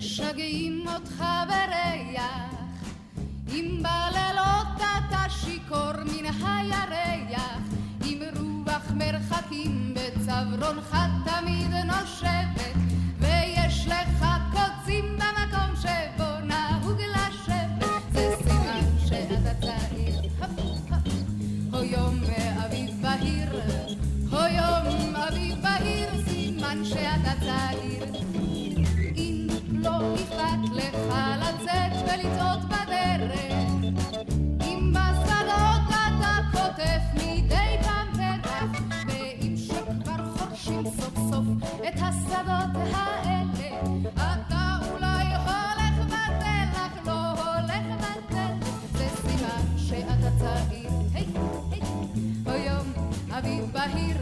משגעים אותך בריח אם בלילות אתה שיכור מן הירח עם רוח מרחקים בצווארונך תמיד נושבת שאתה צעיר לא אכפת לך לצאת ולצעוד בדרך אם בשדות אתה חוטף מדי פעם פרח ואם שכבר חורשים סוף סוף את השדות האלה אתה אולי הולך בדרך, לא הולך בדרך. זה סימן שאתה צעיר היי היי היום אביב בהיר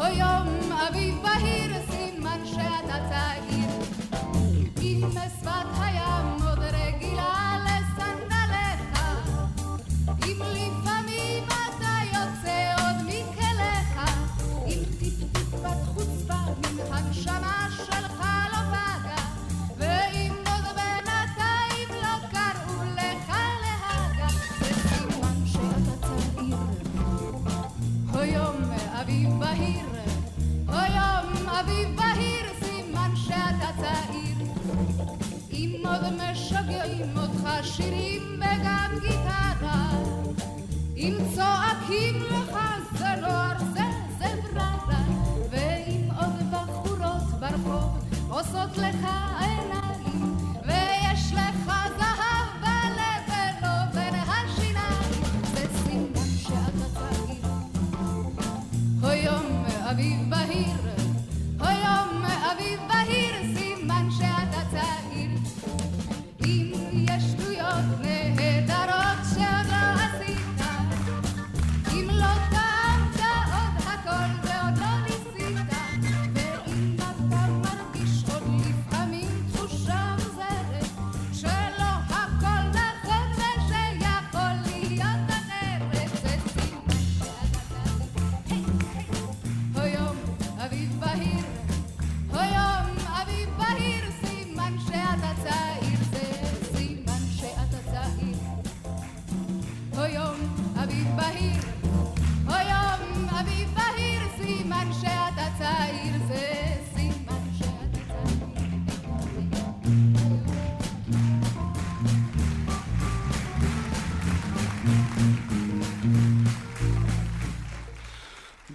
היום אביב בהיר שאתה צעיר שירים בגן גיטרה. אם צועקים לך זה נוער זה זה בררה ואם עוד בחורות ברחוב עושות לך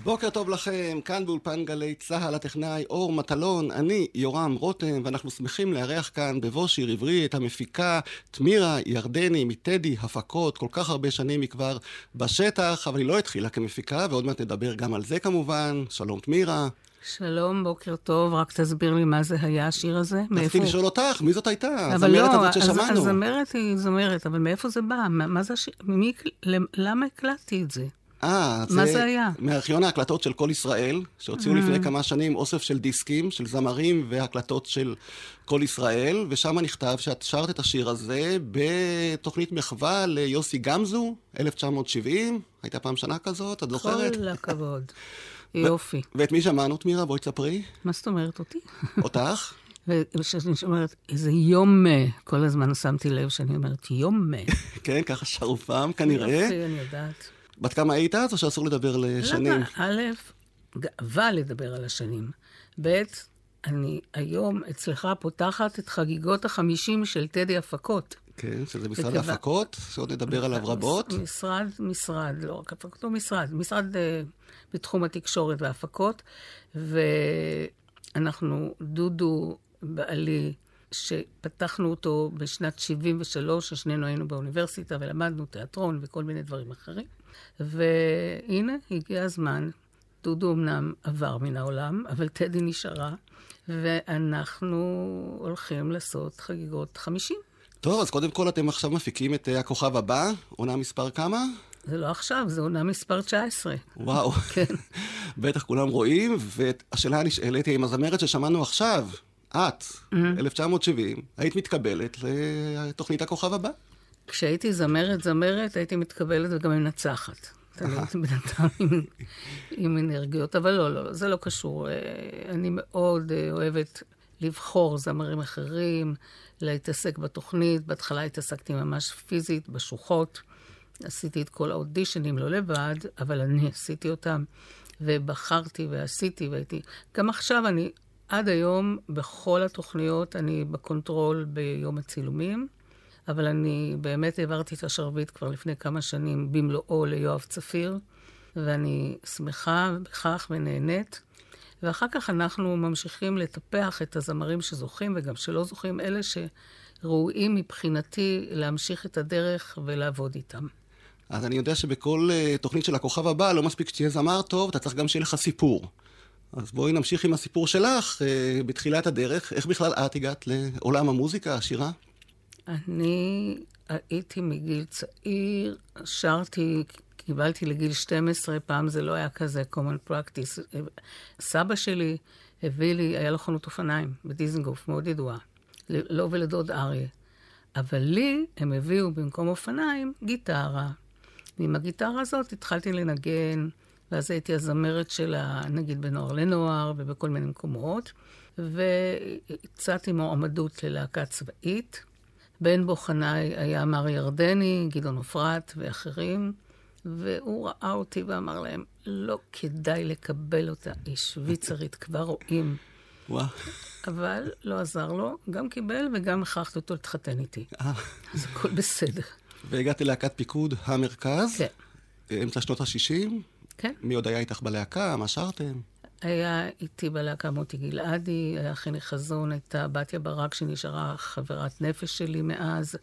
בוקר טוב לכם, כאן באולפן גלי צה"ל, הטכנאי אור מטלון, אני יורם רותם, ואנחנו שמחים לארח כאן בבוא שיר עברי את המפיקה תמירה ירדני מטדי הפקות, כל כך הרבה שנים היא כבר בשטח, אבל היא לא התחילה כמפיקה, ועוד מעט נדבר גם על זה כמובן. שלום תמירה. שלום, בוקר טוב, רק תסביר לי מה זה היה השיר הזה. רציתי לשאול אותך, מי זאת הייתה? אבל הזמרת לא, הזאת ששמענו. הזמרת היא זמרת, אבל מאיפה זה בא? מה, מה זה השיר? ממי, למה הקלטתי את זה? אה, מה זה היה? מארכיון ההקלטות של כל ישראל, שהוציאו אה. לפני כמה שנים אוסף של דיסקים, של זמרים והקלטות של כל ישראל, ושם נכתב שאת שרת את השיר הזה בתוכנית מחווה ליוסי גמזו, 1970, הייתה פעם שנה כזאת, את זוכרת? כל הכבוד. יופי. ואת מי שמענו, תמירה? בואי תספרי. מה זאת אומרת אותי? אותך? וכשאני אומרת, איזה יום, כל הזמן שמתי לב שאני אומרת, יום. כן, ככה שרופם כנראה. יופי, אני יודעת. בת כמה היית אז, או שאסור לדבר לשנים? למה? א', גאווה לדבר על השנים. ב', אני היום אצלך פותחת את חגיגות החמישים של טדי הפקות. כן, שזה משרד וכיוון- ההפקות, שעוד נדבר עליו רבות. משרד, משרד, לא רק הפקות, לא משרד, משרד אה, בתחום התקשורת וההפקות, ואנחנו, דודו בעלי, שפתחנו אותו בשנת 73, ששנינו היינו באוניברסיטה ולמדנו תיאטרון וכל מיני דברים אחרים. והנה, הגיע הזמן. דודו אמנם עבר מן העולם, אבל טדי נשארה, ואנחנו הולכים לעשות חגיגות 50. טוב, אז קודם כל אתם עכשיו מפיקים את אה, הכוכב הבא, עונה מספר כמה? זה לא עכשיו, זה עונה מספר 19. וואו. כן. בטח כולם רואים, והשאלה הנשאלת היא, אם הזמרת ששמענו עכשיו, את, 1970, היית מתקבלת לתוכנית הכוכב הבא? כשהייתי זמרת זמרת, הייתי מתקבלת וגם מנצחת. הייתי בן אדם עם, עם אנרגיות, אבל לא, לא, זה לא קשור. אה, אני מאוד אה, אוהבת לבחור זמרים אחרים, להתעסק בתוכנית. בהתחלה התעסקתי ממש פיזית, בשוחות. עשיתי את כל האודישנים, לא לבד, אבל אני עשיתי אותם, ובחרתי ועשיתי, והייתי... גם עכשיו אני, עד היום, בכל התוכניות, אני בקונטרול ביום הצילומים. אבל אני באמת העברתי את השרביט כבר לפני כמה שנים במלואו ליואב צפיר, ואני שמחה בכך ונהנית. ואחר כך אנחנו ממשיכים לטפח את הזמרים שזוכים וגם שלא זוכים, אלה שראויים מבחינתי להמשיך את הדרך ולעבוד איתם. אז אני יודע שבכל uh, תוכנית של הכוכב הבא, לא מספיק שתהיה זמר טוב, אתה צריך גם שיהיה לך סיפור. אז בואי נמשיך עם הסיפור שלך uh, בתחילת הדרך. איך בכלל את הגעת לעולם המוזיקה, השירה? אני הייתי מגיל צעיר, שרתי, קיבלתי לגיל 12, פעם זה לא היה כזה common practice. סבא שלי הביא לי, היה לו חנות אופניים בדיזנגוף, מאוד ידועה, לא ולדוד אריה. אבל לי הם הביאו במקום אופניים גיטרה. ועם הגיטרה הזאת התחלתי לנגן, ואז הייתי הזמרת שלה, נגיד בנוער לנוער ובכל מיני מקומות, והצעתי מועמדות ללהקה צבאית. בן בוחניי היה מר ירדני, גדעון עופרת ואחרים, והוא ראה אותי ואמר להם, לא כדאי לקבל אותה, היא שוויצרית, כבר רואים. וואו. אבל לא עזר לו, גם קיבל וגם הכרחתי אותו להתחתן איתי. אה. אז הכל בסדר. והגעתי ללהקת פיקוד המרכז, כן. אמצע שנות ה-60. כן. מי עוד היה איתך בלהקה? מה שרתם? היה איתי בלהקה מוטי גלעדי, היה חני חזון, הייתה בתיה ברק שנשארה חברת נפש שלי מאז.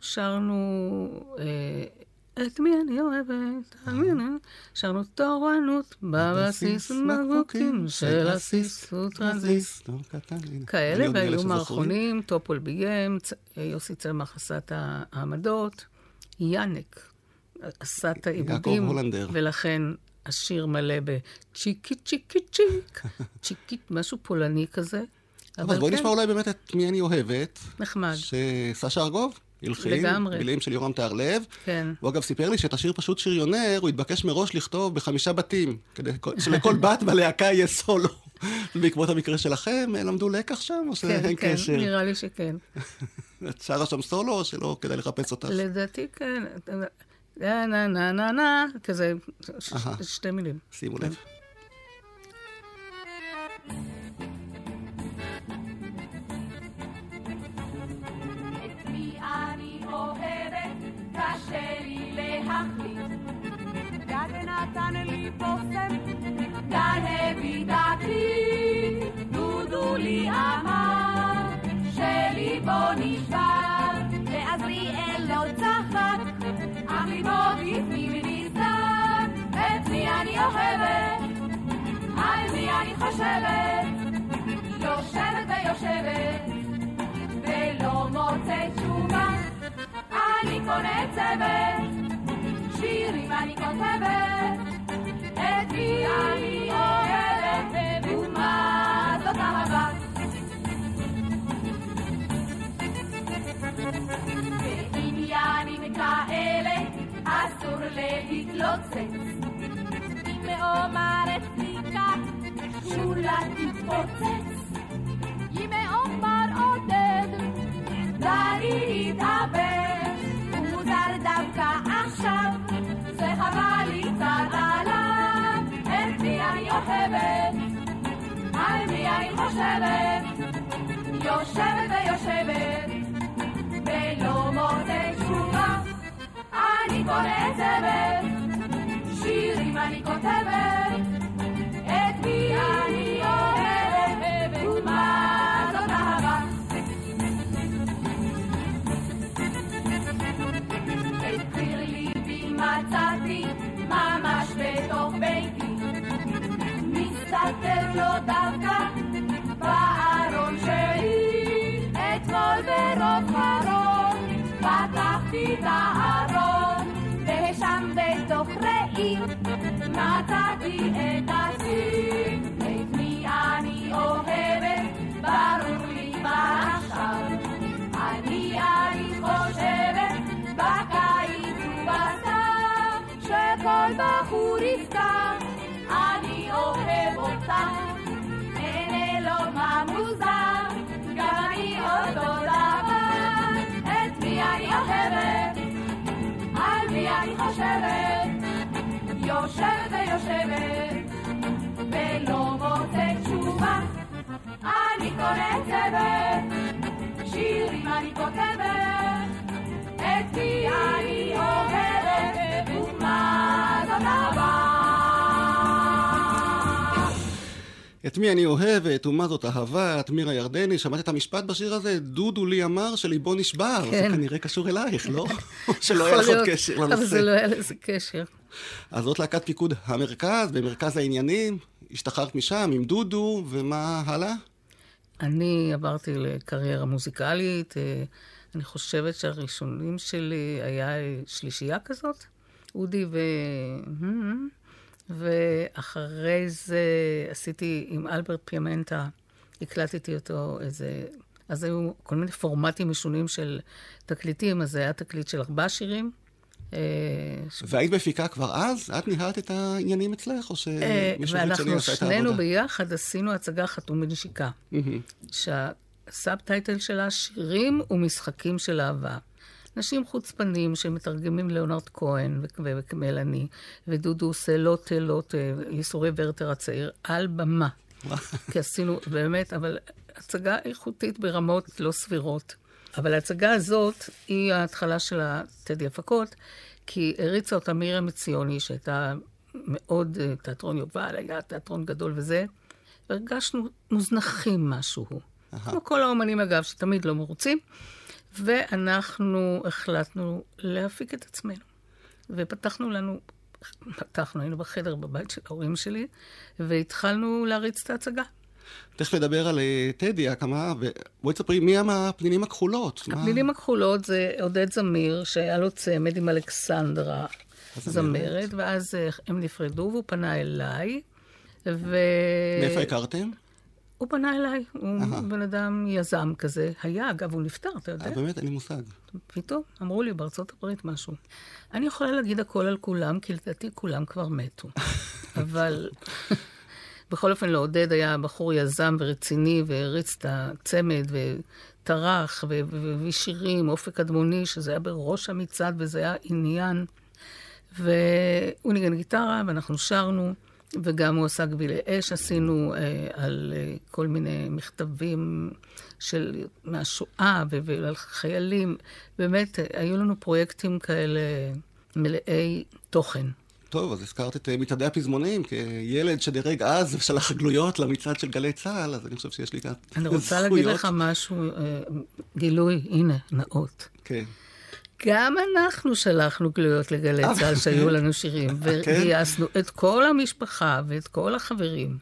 שרנו אה, את מי אני אוהבת, על מי אני... שרנו תורנות בבסיס בקבוקים של הסיס וטרנזיס. כאלה, והיו מערכונים, טופול ביים, יוסי צמח עשה את העמדות, יאנק עשה את העיבודים, ולכן השיר מלא בצ'יקי צ'יקי צ'יק, צ'יקי, משהו פולני כזה. אבל בואי כן. נשמע אולי באמת את מי אני אוהבת. נחמד. שסשה ארגוב? הלחין, לגמרי. מילים של יורם תהרלב. כן. הוא אגב סיפר לי שאת השיר פשוט שריונר, הוא התבקש מראש לכתוב בחמישה בתים, כדי שלכל בת בלהקה יהיה סולו. בעקבות המקרה שלכם, למדו לקח שם, או שאין כן, קשר? כן, נראה לי שכן. את שרה שם סולו, או שלא כדאי לחפש אותך? לדעתי כן. נה נה נה נה נה, כזה שתי מילים. שימו לב. נתן לי בושם, גל הביא דתי, דודו לי אמר, שליבו נשבר, אוהבת, על מי אני חושבת, יושבת ויושבת, ולא מוצאת תשובה, אני קונה צוות. שירים אני כותבת, את מי אני אוהבת, ומה זאת אהבה. בעניינים כאלה אסור להתלוצץ. מאומר אתניקה, שולה תתפוצץ. אם מאומר עודד, דני יתאבד. ומוזר דווקא עכשיו, זה חבל לי קצת עליו. את מי אני אוהבת, על מי אני חושבת, יושבת ויושבת, ולא מוצאת תשובה. אני קונה צוות, שירים אני כותבת, יושבת ויושבת, ולא מוצאת תשובה. אני קוראת צוות, שירים אני כותבת, את מי אני אוהבת, ומה זאת את מי אני אוהבת, ומה זאת אהבה, את מירה ירדני, שמעת את המשפט בשיר הזה? דודו לי אמר שליבו נשבר. כן. זה כנראה קשור אלייך, לא? שלא היה לך עוד קשר אבל זה לא לנושא. היה לזה קשר. אז זאת להקת פיקוד המרכז, במרכז העניינים. השתחררת משם עם דודו, ומה הלאה? אני עברתי לקריירה מוזיקלית, אה, אני חושבת שהראשונים שלי היה שלישייה כזאת, אודי ו... ואחרי זה עשיתי עם אלברט פיאמנטה, הקלטתי אותו איזה... אז היו כל מיני פורמטים משונים של תקליטים, אז זה היה תקליט של ארבעה שירים. אה, והיית מפיקה כבר אז? את ניהלת את העניינים אצלך, או אה, שמישהו חיצוני ואנחנו עשה את שנינו העבודה? ביחד עשינו הצגה חתום בנשיקה. מהמם. שהסאב טייטל שלה שירים ומשחקים של אהבה. אנשים חוצפנים שמתרגמים ליאונרד כהן ומלאני, ודודו עושה לוטה לוטה, ייסורי ורטר הצעיר, על במה. כי עשינו, באמת, אבל הצגה איכותית ברמות לא סבירות. אבל ההצגה הזאת היא ההתחלה של הטדי הפקות, כי הריצה אותה מירה מציוני, שהייתה מאוד, אה, תיאטרון יובל, היה תיאטרון גדול וזה, והרגשנו מוזנחים משהו. כמו כל האומנים, אגב, שתמיד לא מרוצים. ואנחנו החלטנו להפיק את עצמנו. ופתחנו לנו, פתחנו, היינו בחדר בבית של ההורים שלי, והתחלנו להריץ את ההצגה. תכף נדבר על אה, טדי, הקמה, ובואי תספרי מי הם הפנינים הכחולות. מה- הפנינים הכחולות זה עודד זמיר, שהיה לו צמד עם אלכסנדרה. זמרת, ואז אה, הם נפרדו והוא פנה אליי. ו... מאיפה הכרתם? הוא פנה אליי, הוא אהה. בן אדם יזם כזה. היה, אגב, הוא נפטר, אתה יודע? אה, באמת, אין לי מושג. פתאום אמרו לי בארצות הברית משהו. אני יכולה להגיד הכל על כולם, כי לדעתי כולם כבר מתו. אבל בכל אופן, לעודד היה בחור יזם ורציני, והריץ את הצמד, וטרח, והביא שירים, אופק אדמוני, שזה היה בראש המצעד, וזה היה עניין. והוא ניגן גיטרה, ואנחנו שרנו, וגם הוא עשה גבילי אש, עשינו אה, על אה, כל מיני מכתבים של, מהשואה ו- ועל חיילים. באמת, אה, היו לנו פרויקטים כאלה מלאי תוכן. טוב, אז הזכרת את אה, מצעדי הפזמונים, כילד שדירג אז ושלח גלויות למצעד של גלי צה"ל, אז אני חושב שיש לי כאן אני רוצה להגיד לך משהו, אה, גילוי, הנה, נאות. כן. גם אנחנו שלחנו גלויות לגלי צה"ל שהיו לנו שירים, וגייסנו את כל המשפחה ואת כל החברים.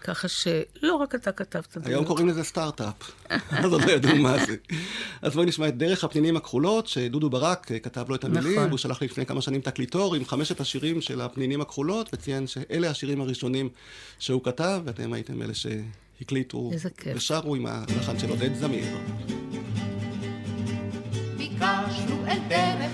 ככה שלא רק אתה כתבת היום גלויות. קוראים לזה סטארט-אפ, אז עוד לא ידעו מה זה. אז בואי נשמע את דרך הפנינים הכחולות, שדודו ברק אה, כתב לו את המילים, נכון. והוא שלח לי לפני כמה שנים תקליטור עם חמשת השירים של הפנינים הכחולות, וציין שאלה השירים הראשונים שהוא כתב, ואתם הייתם אלה שהקליטו. ושרו עם הלחן של עודד זמיר.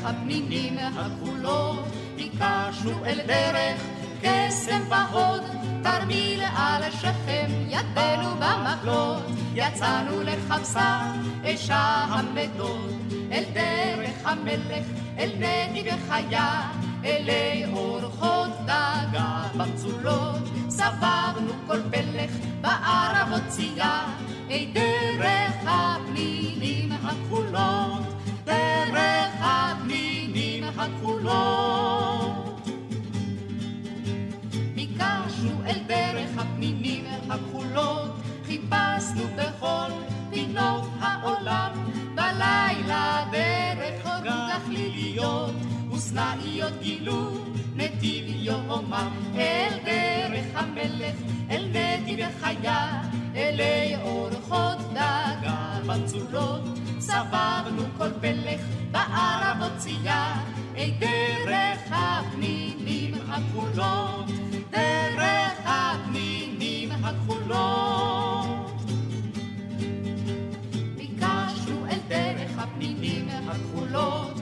הפנינים הכחולות, ביקשנו אל דרך קסם בהוד, תרמיל על שכם ידינו במקלות, יצאנו לחפשה אשה המדות, אל דרך המלך, אל נתיב חיה, אלי אורחות דגה במצולות, סברנו כל פלך בערבות צייה, אי דרך הפנינים הכחולות, דרך הפנינים הכחולות. ביקשנו אל דרך הפנינים הכחולות, חיפשנו בכל פינות העולם, בלילה דרך אור גחליליות, וסנאיות גילו נתיב יומם, אל דרך המלך, אל נתיב חיה, אלי אורחות דגה בצולות, סבבנו כל פלך בערבות צייה, אי דרך הפנינים הכחולות, דרך הפנינים הכחולות. ביקשנו אל דרך הפנינים הכחולות,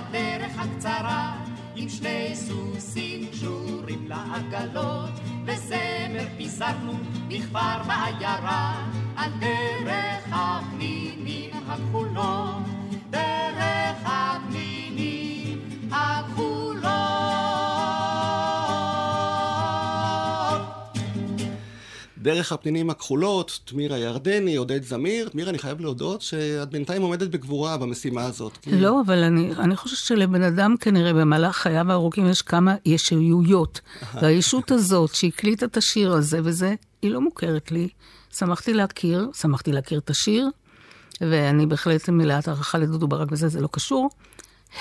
בדרך הקצרה, עם שני סוסים קשורים לעגלות, וזמר פיזרנו מכפר בעיירה, על דרך הפנינים הכחולות, דרך הפנינים הכחולות, תמירה ירדני, עודד זמיר. תמירה, אני חייב להודות שאת בינתיים עומדת בגבורה במשימה הזאת. כי... לא, אבל אני, אני חושבת שלבן אדם כנראה במהלך חייו הארוכים יש כמה ישויות. והישות הזאת שהקליטה את השיר הזה וזה, היא לא מוכרת לי. שמחתי להכיר, שמחתי להכיר את השיר, ואני בהחלט מלאת הערכה לדודו ברק וזה, זה לא קשור.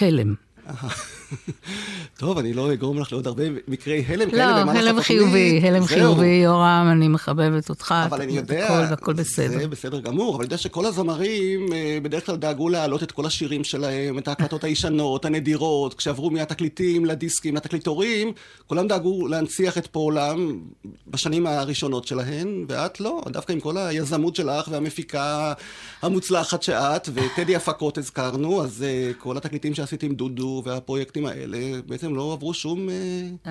הלם. טוב, אני לא אגרום לך לעוד הרבה מקרי הלם לא, כאלה במהלך הלם התוכנית. חיובי, הלם זהו. חיובי, יורם, אני מחבבת אותך. אבל אני יודע, הכל, בסדר. זה בסדר גמור, אבל אני יודע שכל הזמרים אה, בדרך כלל דאגו להעלות את כל השירים שלהם, את ההקלטות הישנות, הנדירות, כשעברו מהתקליטים לדיסקים, לתקליטורים, כולם דאגו להנציח את פועלם בשנים הראשונות שלהן, ואת לא, דווקא עם כל היזמות שלך והמפיקה המוצלחת שאת, וטדי הפקות הזכרנו, אז אה, כל התקליטים שעשית עם דודו והפרויקטים האלה בעצם לא עברו שום... אה,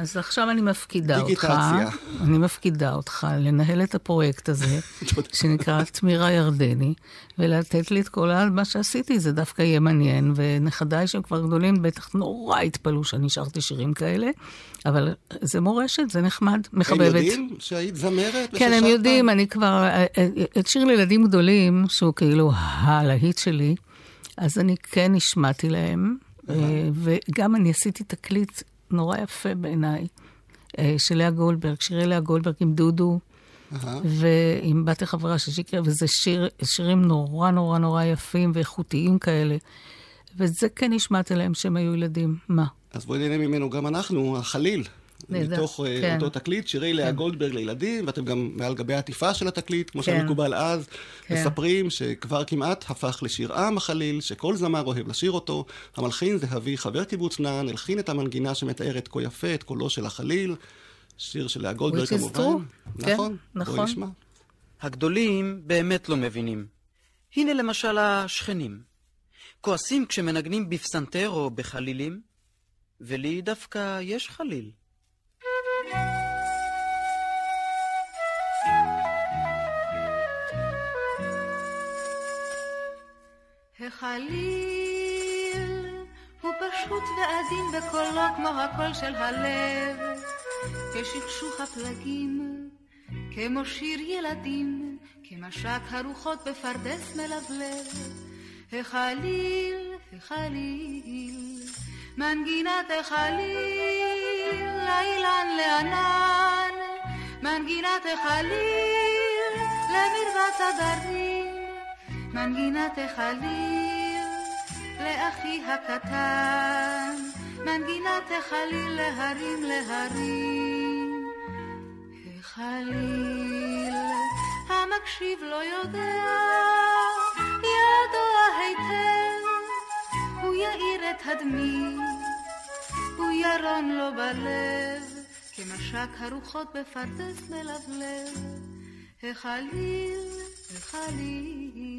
אז עכשיו אני מפקידה אותך, דיגיטציה. אני מפקידה אותך לנהל את הפרויקט הזה. שנקרא תמירה ירדני, ולתת לי את כל מה שעשיתי, זה דווקא יהיה מעניין, ונכדיי שהם כבר גדולים בטח נורא התפלאו שאני שרתי שירים כאלה, אבל זה מורשת, זה נחמד, הם מחבבת. יודעים שהיית זמרת? כן, הם? יודעים, אני כבר, אה, אה, את שיר לילדים גדולים, שהוא כאילו הלהיט שלי, אז אני כן השמעתי להם, וגם אני עשיתי תקליט נורא יפה בעיניי, אה, של לאה גולדברג, שירי לאה גולדברג עם דודו. ועם בת החברה של שיקר, וזה שיר, שירים נורא נורא נורא יפים ואיכותיים כאלה. וזה כן השמעתי להם שהם היו ילדים. מה? אז בואי נהנה ממנו גם אנחנו, החליל. נהדר, מתוך אה, כן. אותו תקליט, שירי לאה גולדברג לילדים, ואתם גם מעל גבי העטיפה של התקליט, כמו כן. שהיה מקובל אז, כן. מספרים שכבר כמעט הפך לשיר עם החליל, שכל זמר אוהב לשיר אותו. המלחין זהבי, חבר קיבוץ נען, הלחין את המנגינה שמתארת כה יפה את קולו של החליל. שיר של לאה גולדברג כמובן. true. כן, נכון, נכון. בואי נשמע. הגדולים באמת לא מבינים. הנה למשל השכנים. כועסים כשמנגנים בפסנתר או בחלילים, ולי דווקא יש חליל. החליל הוא פשוט ועדין בקולו כמו הקול של הלב, כשכשוך הפלגים, כמו שיר ילדים, כמשק הרוחות בפרדס מלבלב. החליל, החליל, מנגינת החליל, לאילן לענן, מנגינת החליל, למרבץ הדרים. מנגינת החליל לאחי הקטן, מנגינת החליל להרים להרים. החליל המקשיב לא יודע, ידוע היטב, הוא יאיר את הדמי, הוא ירון לו בלב, כמשק הרוחות בפרדס מלבלב. החליל, החליל,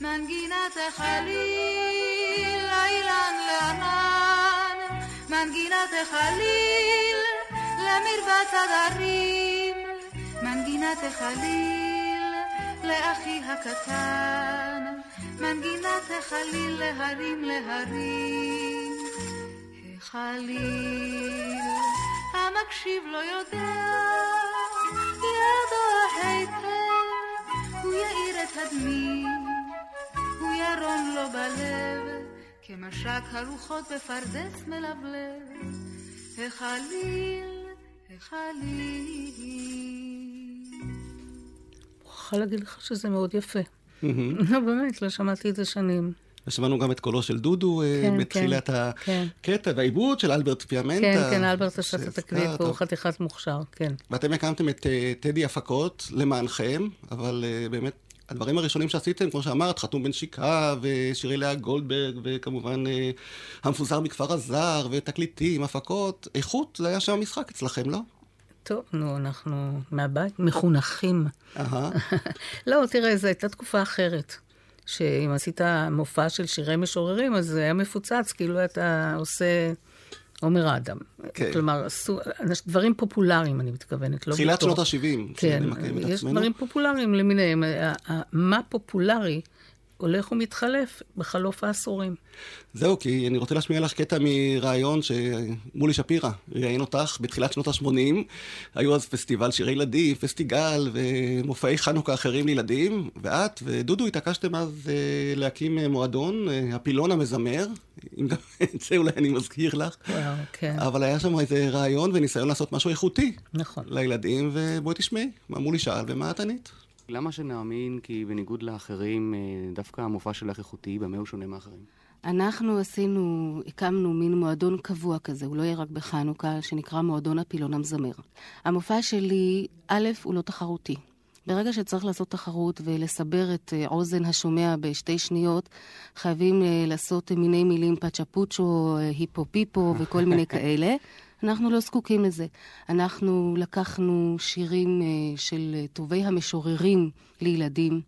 מנגינת החליל, לאילן לענן, מנגינת החליל, למרבץ הדרים, מנגינת החליל, לאחי הקטן, מנגינת החליל, להרים להרים. החליל, המקשיב לא יודע, ידוע היטב, הוא יאיר את הדמי, ירון לו בלב, כמשק הרוחות בפרדס מלבלב. החליל, החליל. מוכרחה להגיד לך שזה מאוד יפה. לא, באמת, לא שמעתי את זה שנים. ושמענו גם את קולו של דודו אה, כן, בתחילת כן, הקטע, והעיבוד של אלברט פיאמנטה. כן, כן, אלברט עשה את שהזכרת. והוא חתיכת מוכשר, כן. ואתם הקמתם את אה, טדי הפקות למענכם, אבל אה, באמת, הדברים הראשונים שעשיתם, כמו שאמרת, חתום בנשיקה, ושירי לאה גולדברג, וכמובן אה, המפוזר מכפר הזר, ותקליטים, הפקות, איכות, זה היה שם המשחק אצלכם, לא? טוב, נו, אנחנו מהבית, מחונכים. לא, תראה, זו הייתה תקופה אחרת. שאם עשית מופע של שירי משוררים, אז זה היה מפוצץ, כאילו אתה עושה עומר אדם. כן. כלומר, עשו דברים פופולריים, אני מתכוונת, לא תחילת בתור- שנות ה-70, כן, יש דברים פופולריים למיניהם. מה פופולרי הולך ומתחלף בחלוף העשורים. זהו, כי אני רוצה להשמיע לך קטע מראיון שמולי שפירא ראיין אותך בתחילת שנות ה-80. היו אז פסטיבל שירי ילדים, פסטיגל ומופעי חנוכה אחרים לילדים, ואת ודודו התעקשתם אז אה, להקים אה, מועדון, אה, הפילון המזמר, אם גם את זה אולי אני מזכיר לך. וואו, כן, אבל היה שם איזה רעיון וניסיון לעשות משהו איכותי נכון. לילדים, ובואי תשמעי מה מולי שאל ומה את ענית. למה שנאמין כי בניגוד לאחרים, אה, דווקא המופע שלך איכותי, במה הוא שונה מאחרים? אנחנו עשינו, הקמנו מין מועדון קבוע כזה, הוא לא יהיה רק בחנוכה, שנקרא מועדון הפילון המזמר. המופע שלי, א', הוא לא תחרותי. ברגע שצריך לעשות תחרות ולסבר את אה, אוזן השומע בשתי שניות, חייבים אה, לעשות מיני מילים פצ'פוצ'ו, אה, היפו פיפו וכל מיני כאלה. אנחנו לא זקוקים לזה. אנחנו לקחנו שירים אה, של טובי המשוררים לילדים,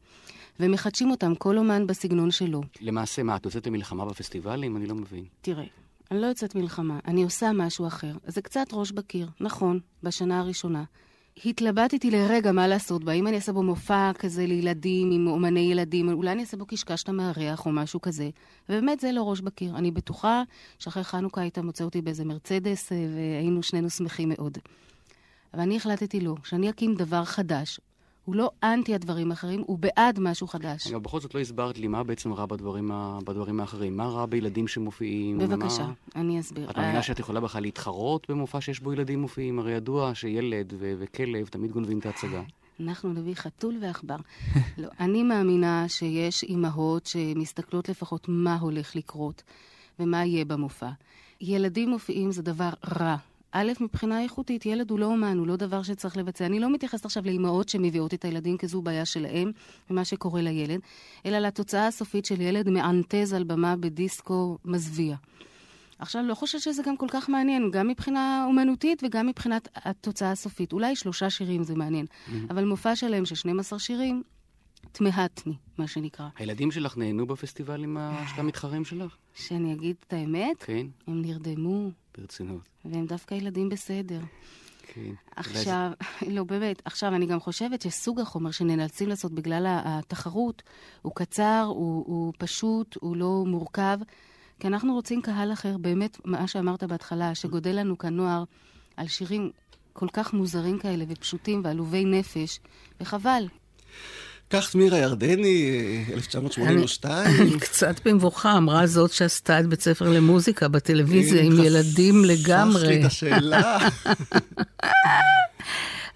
ומחדשים אותם, כל אומן בסגנון שלו. למעשה, מה, את יוצאת למלחמה בפסטיבלים? אני לא מבין. תראה, אני לא יוצאת מלחמה, אני עושה משהו אחר. זה קצת ראש בקיר, נכון, בשנה הראשונה. התלבטתי לרגע מה לעשות בה, אם אני אעשה בו מופע כזה לילדים, עם אומני ילדים, אולי אני אעשה בו קשקשת מארח או משהו כזה. ובאמת זה לא ראש בקיר. אני בטוחה שאחרי חנוכה היית מוצא אותי באיזה מרצדס, אה, והיינו שנינו שמחים מאוד. אבל אני החלטתי לא, שאני אקים דבר חדש. הוא לא אנטי הדברים האחרים, הוא בעד משהו חדש. אבל בכל זאת לא הסברת לי מה בעצם רע בדברים, ה... בדברים האחרים. מה רע בילדים שמופיעים? בבקשה, ומה... אני אסביר. את מאמינה אה, שאת יכולה בכלל להתחרות במופע שיש בו ילדים מופיעים? הרי ידוע שילד ו- וכלב תמיד גונבים את ההצגה. אנחנו נביא חתול ועכבר. לא, אני מאמינה שיש אימהות שמסתכלות לפחות מה הולך לקרות ומה יהיה במופע. ילדים מופיעים זה דבר רע. א', מבחינה איכותית, ילד הוא לא אומן, הוא לא דבר שצריך לבצע. אני לא מתייחסת עכשיו לאימהות שמביאות את הילדים, כי זו בעיה שלהם, ומה שקורה לילד, אלא לתוצאה הסופית של ילד מענטז על במה בדיסקו מזוויע. עכשיו, לא חושבת שזה גם כל כך מעניין, גם מבחינה אומנותית וגם מבחינת התוצאה הסופית. אולי שלושה שירים זה מעניין, אבל מופע שלם של 12 שירים, תמהתני, מה שנקרא. הילדים שלך נהנו בפסטיבלים ה- של המתחרים שלך? שאני אגיד את האמת, כן, הם נרדמו, ברצינות. והם דווקא ילדים בסדר. כן. עכשיו, לא, באמת, עכשיו, אני גם חושבת שסוג החומר שנאלצים לעשות בגלל התחרות, הוא קצר, הוא, הוא פשוט, הוא לא מורכב, כי אנחנו רוצים קהל אחר, באמת, מה שאמרת בהתחלה, שגודל לנו כאן נוער על שירים כל כך מוזרים כאלה ופשוטים ועלובי נפש, וחבל. כך מירה ירדני, אה, 1982. קצת במבוכה אמרה זאת שעשתה את בית ספר למוזיקה בטלוויזיה עם חסכת ילדים לי לגמרי. את השאלה.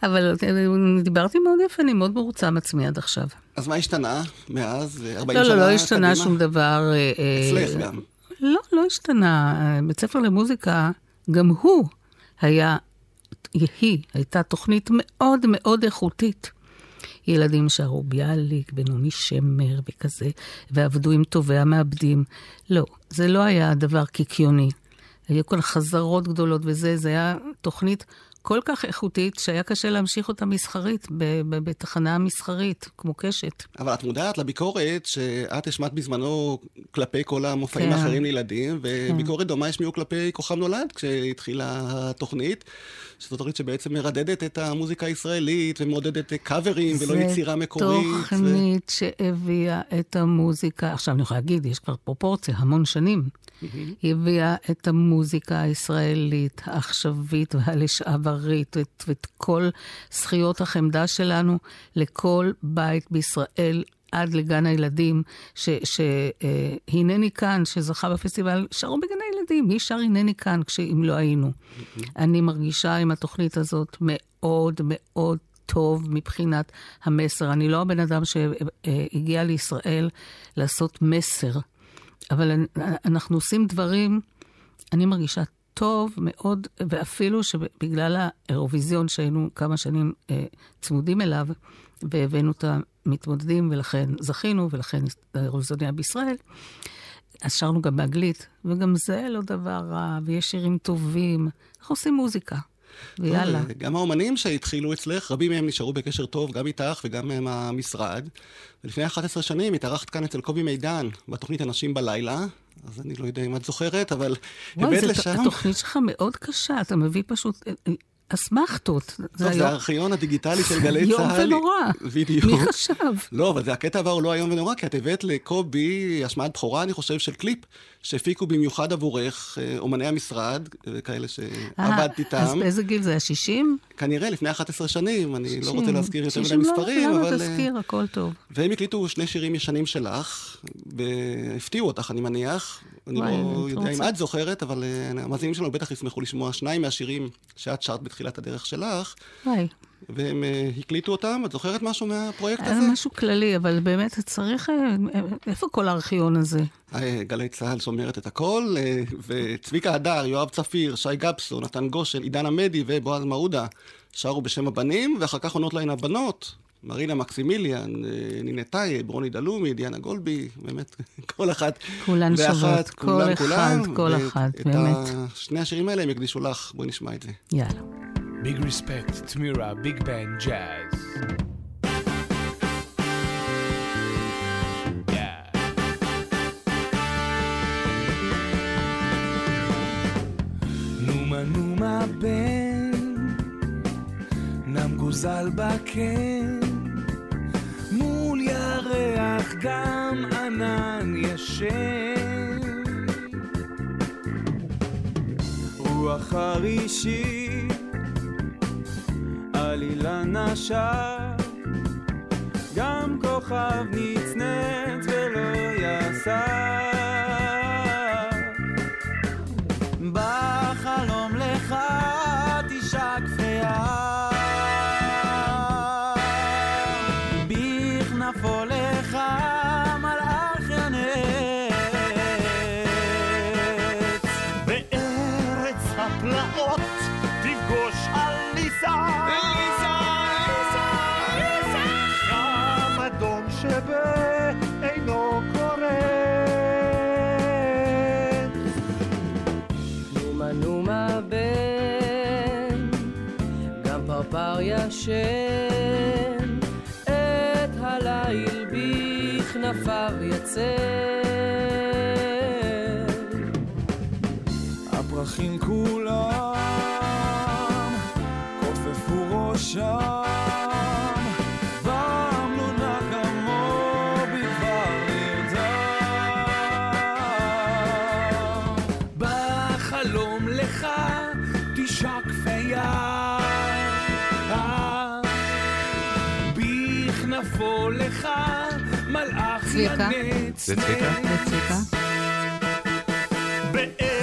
אבל אה, דיברתי מאוד יפה, אני מאוד מרוצה מעצמי עד עכשיו. אז מה השתנה מאז? אה, 40 לא, שנה לא, לא השתנה קדימה? שום דבר. אה, אה, אצלך גם. לא, לא השתנה. בית ספר למוזיקה, גם הוא היה, היא הייתה תוכנית מאוד מאוד איכותית. ילדים שרו ביאליק, בינוני שמר וכזה, ועבדו עם טובי המעבדים. לא, זה לא היה דבר קיקיוני. היו כאן חזרות גדולות וזה, זה היה תוכנית כל כך איכותית, שהיה קשה להמשיך אותה מסחרית, בתחנה מסחרית, כמו קשת. אבל את מודעת לביקורת שאת השמעת בזמנו כלפי כל המופעים כן. האחרים לילדים, וביקורת דומה השמיעו כלפי כוכב נולד כשהתחילה התוכנית. שזו תוכנית שבעצם מרדדת את המוזיקה הישראלית ומעודדת קאברים ולא יצירה מקורית. זו תוכנית שהביאה את המוזיקה, עכשיו אני יכולה להגיד, יש כבר פרופורציה, המון שנים. היא הביאה את המוזיקה הישראלית, העכשווית והלשעברית, ואת, ואת כל זכיות החמדה שלנו לכל בית בישראל. עד לגן הילדים, שהנני כאן, שזכה בפסטיבל, שרו בגן הילדים. מי שר הנני כאן כשאם לא היינו? אני מרגישה עם התוכנית הזאת מאוד מאוד טוב מבחינת המסר. אני לא הבן אדם שהגיע לישראל לעשות מסר, אבל אנחנו עושים דברים, אני מרגישה טוב מאוד, ואפילו שבגלל האירוויזיון שהיינו כמה שנים אה, צמודים אליו, והבאנו את המתמודדים, ולכן זכינו, ולכן האירוויזיון היה בישראל, אז שרנו גם באנגלית, וגם זה לא דבר רע, ויש שירים טובים. אנחנו עושים מוזיקה. ויאללה. גם האומנים שהתחילו אצלך, רבים מהם נשארו בקשר טוב, גם איתך וגם עם המשרד. ולפני 11 שנים התארחת כאן אצל קובי מידן, בתוכנית אנשים בלילה. אז אני לא יודע אם את זוכרת, אבל זה- לשם... התוכנית שלך מאוד קשה, אתה מביא פשוט אה, אה, אסמכתות. טוב, זה הארכיון הדיגיטלי של גלי איום צה"ל. ונורא. בדיוק. מי חשב? לא, אבל זה הקטע הבא הוא לא איום ונורא, כי את הבאת לקובי השמעת בכורה, אני חושב, של קליפ, שהפיקו במיוחד עבורך אה, אומני המשרד, אה, כאלה שעבדת אה, אז איתם. באיזה גיל זה היה? 60? כנראה לפני 11 שנים, אני לא רוצה להזכיר יותר מדי 60, לא, מספרים, למה אבל... אה, תזכיר, הכל טוב. והם הקליטו שני שירים ישנים שלך, והפתיעו אותך, אני מניח. אני לא יודע אם את זוכרת, אבל אה, המאזינים שלנו בטח ישמחו לשמוע שניים מהשירים שאת שרת בתחילת הדרך שלך, וואי, והם אה, הקליטו אותם. את זוכרת משהו מהפרויקט הזה? משהו כללי, אבל באמת צריך... אה, איפה כל הארכיון הזה? גלי צה"ל שומרת את הכל, וצביקה הדר, יואב צפיר, שי גפסו, נתן גושן, עידן עמדי ובועז מעודה שרו בשם הבנים, ואחר כך עונות להן הבנות. מרינה מקסימיליאן, אה, נינה טייב, רוני דלומי, דיאנה גולבי, באמת, כל אחת. כולן ואחת, שוות, כל כולם, אחד, כולם, כל אחת, את באמת. ה- שני השירים האלה הם יקדישו לך, בואי נשמע את זה. יאללה. Big respect, Tmira, big band jazz. Yeah. נומה נומה בן, נם גוזל בקן, גם ענן ישן. רוח חרישי על אילן גם כוכב נצנץ ולא יסר. share. בכנפו לך מלאך צביקה? ינץ. זה צביקה? זה צביקה?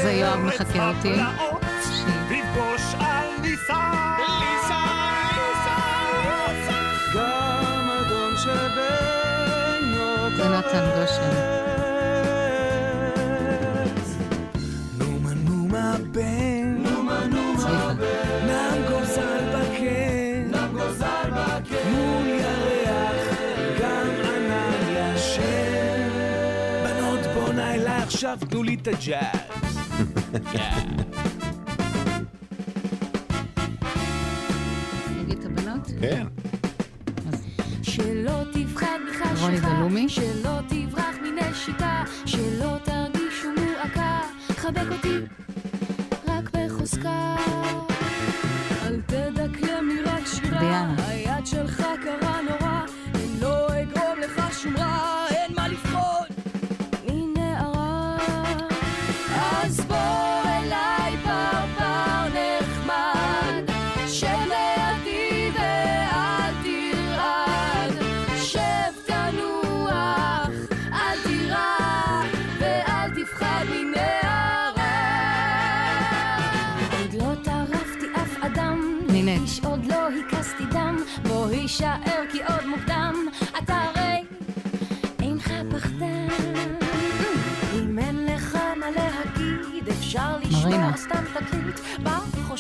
זה יואב מחכה אותי. תפגוש על ניסה. את הג'אז. כן. שלא תפחד מחשכה? שלא תברח מנשיקה, שלא תרגישו מועקה, חבק אותי אפשר לשמוע. סתם תקליט, בך או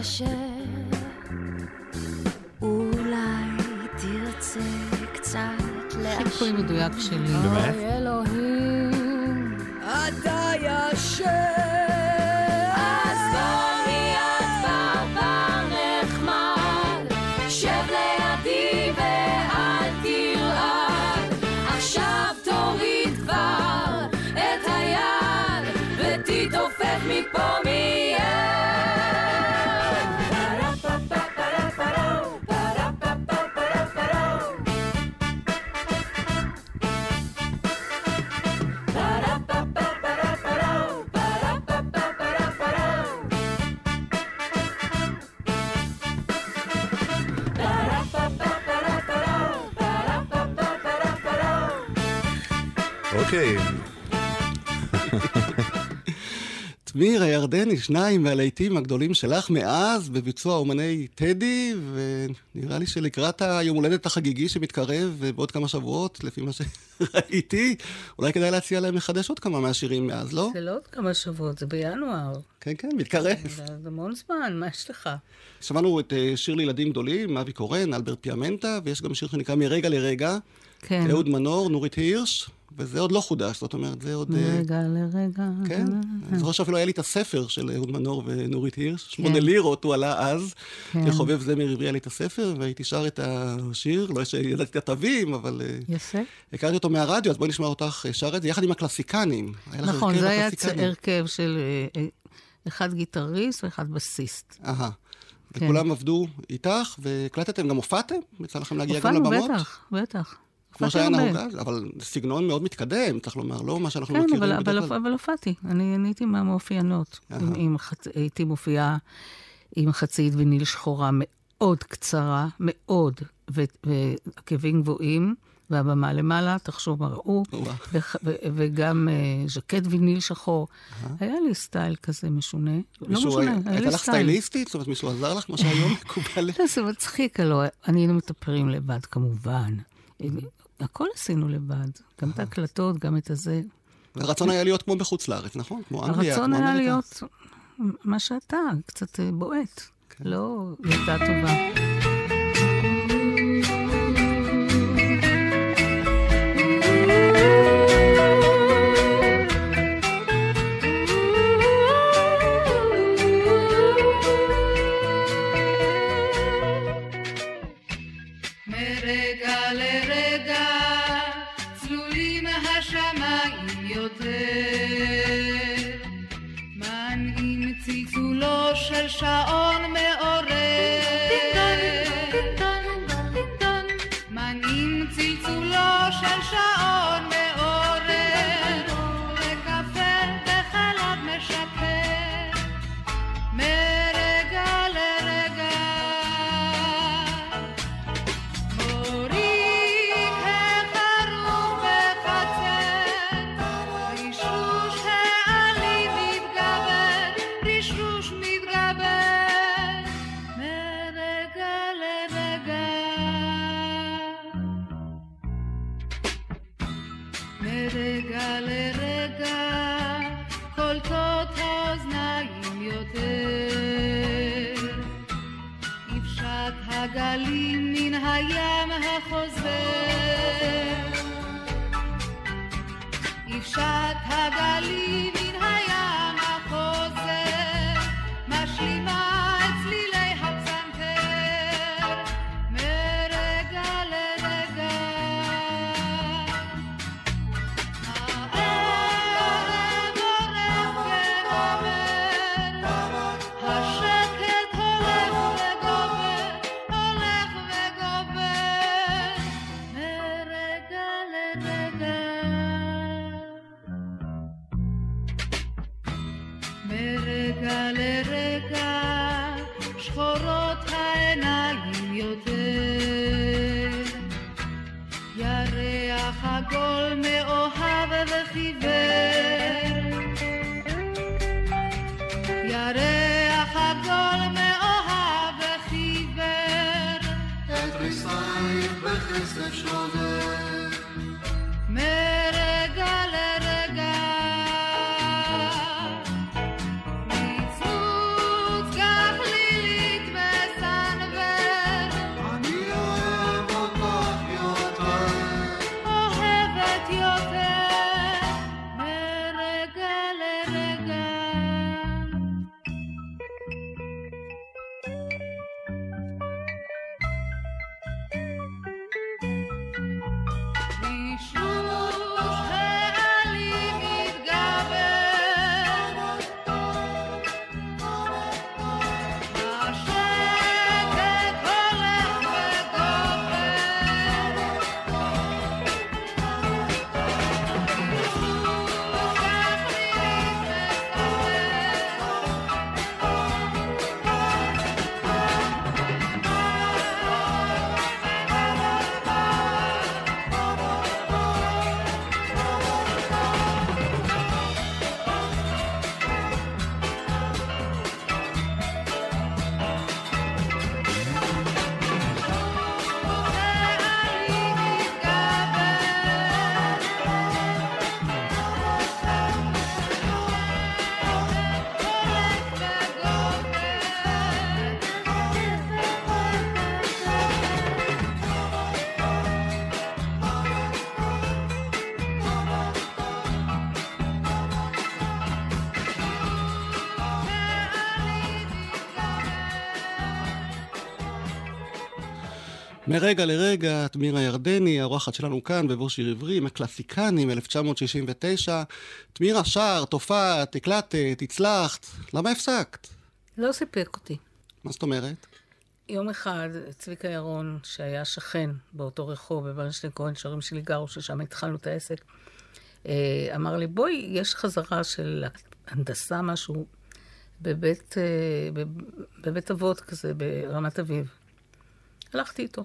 קשה, אולי תרצה קצת להשאיר. חיפוי מדויק שלי. באמת? אוי אלוהים, אתה ישן. תמיר הירדני, שניים מהלהיטים הגדולים שלך מאז, בביצוע אומני טדי, ונראה לי שלקראת היום הולדת החגיגי שמתקרב אה, בעוד כמה שבועות, לפי מה שראיתי, אולי כדאי להציע להם לחדש עוד כמה מהשירים מאז, לא? זה לא עוד כמה שבועות, זה בינואר. כן, כן, מתקרב. זה זה המון זמן, מה יש לך? שמענו את אה, שיר לילדים גדולים, אבי קורן, אלברט פיאמנטה, ויש גם שיר שנקרא מרגע לרגע, כן. אהוד מנור, נורית הירש, וזה עוד לא חודש, זאת אומרת, זה עוד... אה, מרגע לרגע. כן, אני זוכר שאפילו היה לי את הספר של אהוד מנור ונורית הירש, כן. שמונה לירות הוא עלה אז, כן. כחובב זמר היה לי את הספר, והייתי שר את השיר, לא שידעתי את התווים, אבל אה, יפה. הכרתי אותו מהרדיו, אז בואי נשמע אותך אה, שר את זה, יחד עם לך נכון, זה היה. הרכב של אה, אה, אחד גיטריסט ואחד בסיסט. אהה. כן. וכולם עבדו איתך, והקלטתם, גם הופעתם? יצא לכם להגיע גם הופענו, לבמות? בטח, בטח. כמו שהיה. נהוג אז, אבל סגנון מאוד מתקדם, צריך לומר, לא מה שאנחנו כן, מכירים אבל, אבל, בדרך כלל. אבל הופעתי. אני הייתי מהמאופיינות. אהה. עם, עם חצ... הייתי מופיעה עם חצאית ויניל שחורה מאוד קצרה, מאוד, ועקבים גבוהים, והבמה למעלה, תחשוב מה ראו, וגם אה, ז'קט ויניל שחור. היה לי סטייל כזה משונה. לא משונה, היה- היה הייתה לי לך סטייל. סטייליסטית? זאת אומרת, מישהו עזר לך, כמו שהיום מקובל? לא, זה מצחיק, הלוא היינו מטפרים לבד, כמובן. הכל עשינו לבד, גם את ההקלטות, גם את הזה. הרצון היה להיות כמו בחוץ לארץ, נכון? כמו אנגליה, הרצון כמו היה אמריקה. להיות מה שאתה, קצת אה, בועט. לא ילדה טובה. של שעון מעורר מרגע לרגע, תמירה ירדני, האורחת שלנו כאן בבוא שיר עברי, עם הקלאסיקנים, 1969. תמירה שר, תופעת, הקלטת, הצלחת, למה הפסקת? לא סיפק אותי. מה זאת אומרת? יום אחד, צביקה ירון, שהיה שכן באותו רחוב, בברנשטיין כהן, שרים שלי גרו, ששם התחלנו את העסק, אה, אמר לי, בואי, יש חזרה של הנדסה, משהו, בבית, אה, בב- בבית אבות כזה, ברמת אביב. הלכתי איתו,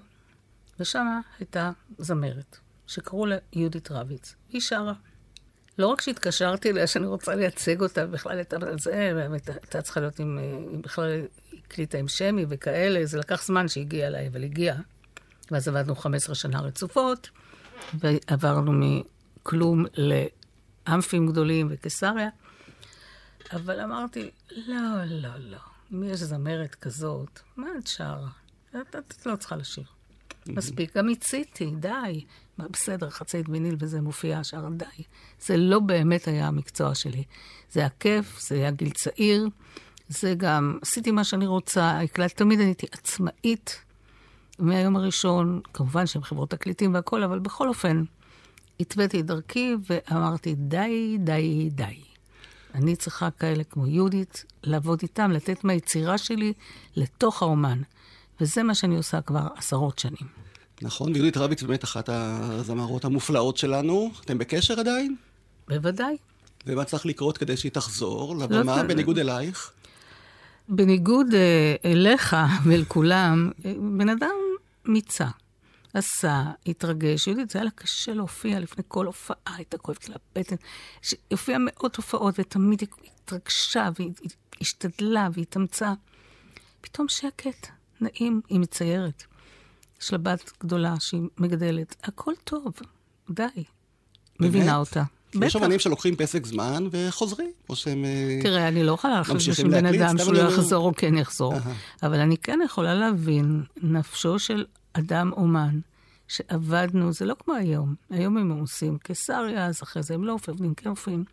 ושם הייתה זמרת, שקראו לה יהודית רביץ. היא שרה. לא רק שהתקשרתי אליה שאני רוצה לייצג אותה, בכלל הייתה זה, הייתה צריכה להיות עם, היא בכלל הקליטה עם שמי וכאלה, זה לקח זמן שהגיעה אליי, אבל הגיעה. ואז עבדנו 15 שנה רצופות, ועברנו מכלום לאמפים גדולים וקיסריה. אבל אמרתי, לא, לא, לא. אם יש זמרת כזאת, מה את שרה? את, את, את לא צריכה לשיר. מספיק. גם מיציתי, די. מה, בסדר, חצאית ויניל וזה מופיע השאר, די. זה לא באמת היה המקצוע שלי. זה היה כיף, זה היה גיל צעיר, זה גם, עשיתי מה שאני רוצה, הקלטתי, תמיד הייתי עצמאית מהיום הראשון, כמובן שהם חברות תקליטים והכול, אבל בכל אופן, התוויתי את דרכי ואמרתי, די, די, די. אני צריכה כאלה כמו יהודית, לעבוד איתם, לתת מהיצירה שלי לתוך האומן. וזה מה שאני עושה כבר עשרות שנים. נכון, ויהודית רביץ באמת אחת הזמרות המופלאות שלנו. אתם בקשר עדיין? בוודאי. ומה צריך לקרות כדי שהיא תחזור לבמה, צריך- בניגוד אלייך? בניגוד אה, אליך ואל כולם, אה, בן אדם מיצה. עשה, התרגש. יהודית, זה היה לה קשה להופיע לפני כל הופעה, הייתה כואבת לה בטן. היא הופיעה מאות הופעות, ותמיד היא התרגשה, והשתדלה, והתאמצה. פתאום שקט, נעים, היא מציירת. יש לה בת גדולה שהיא מגדלת. הכל טוב, די. מבינה אותה. יש אומנים שלוקחים פסק זמן וחוזרים, או שהם... אה, תראה, אני לא יכולה להחליט בשביל בן אדם שהוא לא יחזור או כן יחזור. אבל אני כן יכולה להבין נפשו של אדם אומן, שעבדנו, זה לא כמו היום. היום הם עושים קיסריה, אז אחרי זה הם לא עובדים, כן עושים.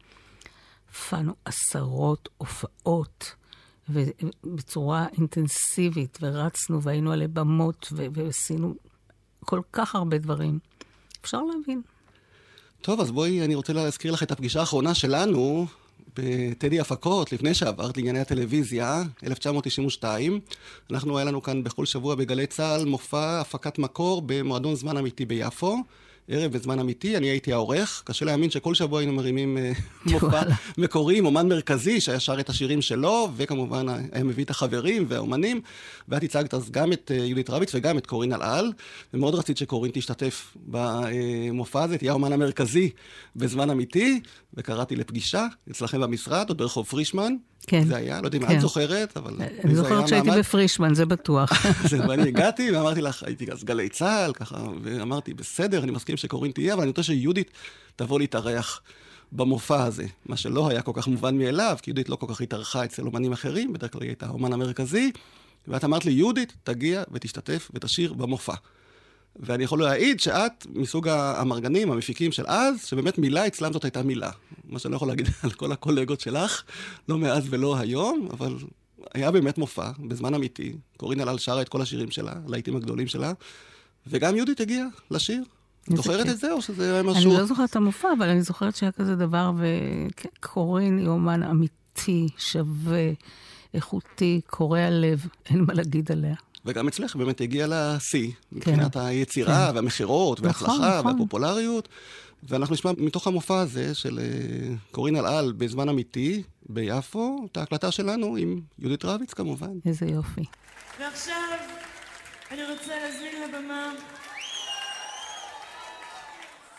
הופענו עשרות הופעות, ובצורה אינטנסיבית, ורצנו והיינו עלי במות, ועשינו כל כך הרבה דברים. אפשר להבין. טוב, אז בואי, אני רוצה להזכיר לך את הפגישה האחרונה שלנו בטדי הפקות, לפני שעברת לענייני הטלוויזיה, 1992. אנחנו, היה לנו כאן בכל שבוע בגלי צה"ל מופע הפקת מקור במועדון זמן אמיתי ביפו. ערב בזמן אמיתי, אני הייתי העורך. קשה להאמין שכל שבוע היינו מרימים אה, מופע. מקורי עם אומן מרכזי שהיה שר את השירים שלו, וכמובן היה מביא את החברים והאומנים. ואת הצגת אז גם את אה, יהודית רביץ וגם את קורין אלעל, ומאוד רצית שקורין תשתתף במופע הזה, תהיה האומן המרכזי בזמן אמיתי, וקראתי לפגישה אצלכם במשרד, עוד ברחוב פרישמן. כן. זה היה, לא יודע אם כן. את זוכרת, אבל... אני זוכרת שהייתי מעמד. בפרישמן, זה בטוח. זה, ואני הגעתי ואמרתי לך, הייתי אז גלי צה"ל, ככה, ואמרתי, בסדר, אני מסכים שקורין תהיה, אבל אני רוצה שיהודית תבוא להתארח במופע הזה. מה שלא היה כל כך מובן מאליו, כי יהודית לא כל כך התארחה אצל אומנים אחרים, בדרך כלל היא הייתה האומן המרכזי, ואת אמרת לי, יהודית, תגיע ותשתתף ותשיר במופע. ואני יכול להעיד שאת מסוג האמרגנים, המפיקים של אז, שבאמת מילה אצלם זאת הייתה מילה. מה שאני לא יכול להגיד על כל הקולגות שלך, לא מאז ולא היום, אבל היה באמת מופע, בזמן אמיתי. קורין אלעל שרה את כל השירים שלה, הלהיטים הגדולים שלה, וגם יהודית הגיעה לשיר. איזה זוכרת. את זה, או שזה היה משהו... אני לא זוכרת את המופע, אבל אני זוכרת שהיה כזה דבר, וקורין היא אומן אמיתי, שווה, איכותי, קורע לב, אין מה להגיד עליה. וגם אצלך באמת הגיע לשיא, מבחינת היצירה כן. והמכירות נכון, וההצלחה נכון. והפופולריות. ואנחנו נשמע מתוך המופע הזה של אה, קורין אלעל בזמן אמיתי ביפו, את ההקלטה שלנו עם יהודית רביץ כמובן. איזה יופי. ועכשיו אני רוצה להזמין לבמה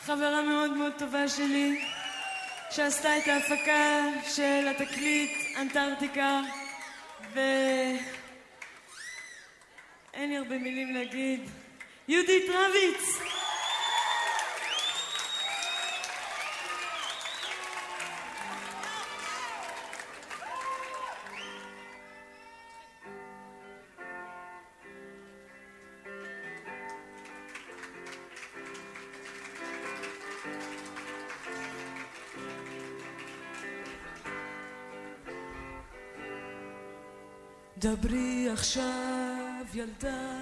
חברה מאוד מאוד טובה שלי, שעשתה את ההפקה של התקליט אנטארקטיקה, ואין לי הרבה מילים להגיד. יהודית רביץ! דברי עכשיו ילדה,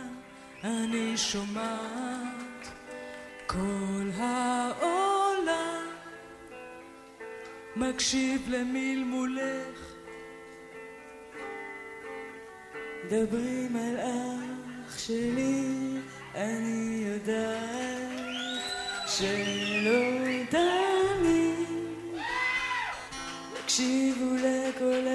אני שומעת כל העולם מקשיב למלמולך מדברים על אח שלי, אני יודעת שלא תמיד יקשיבו לקולך.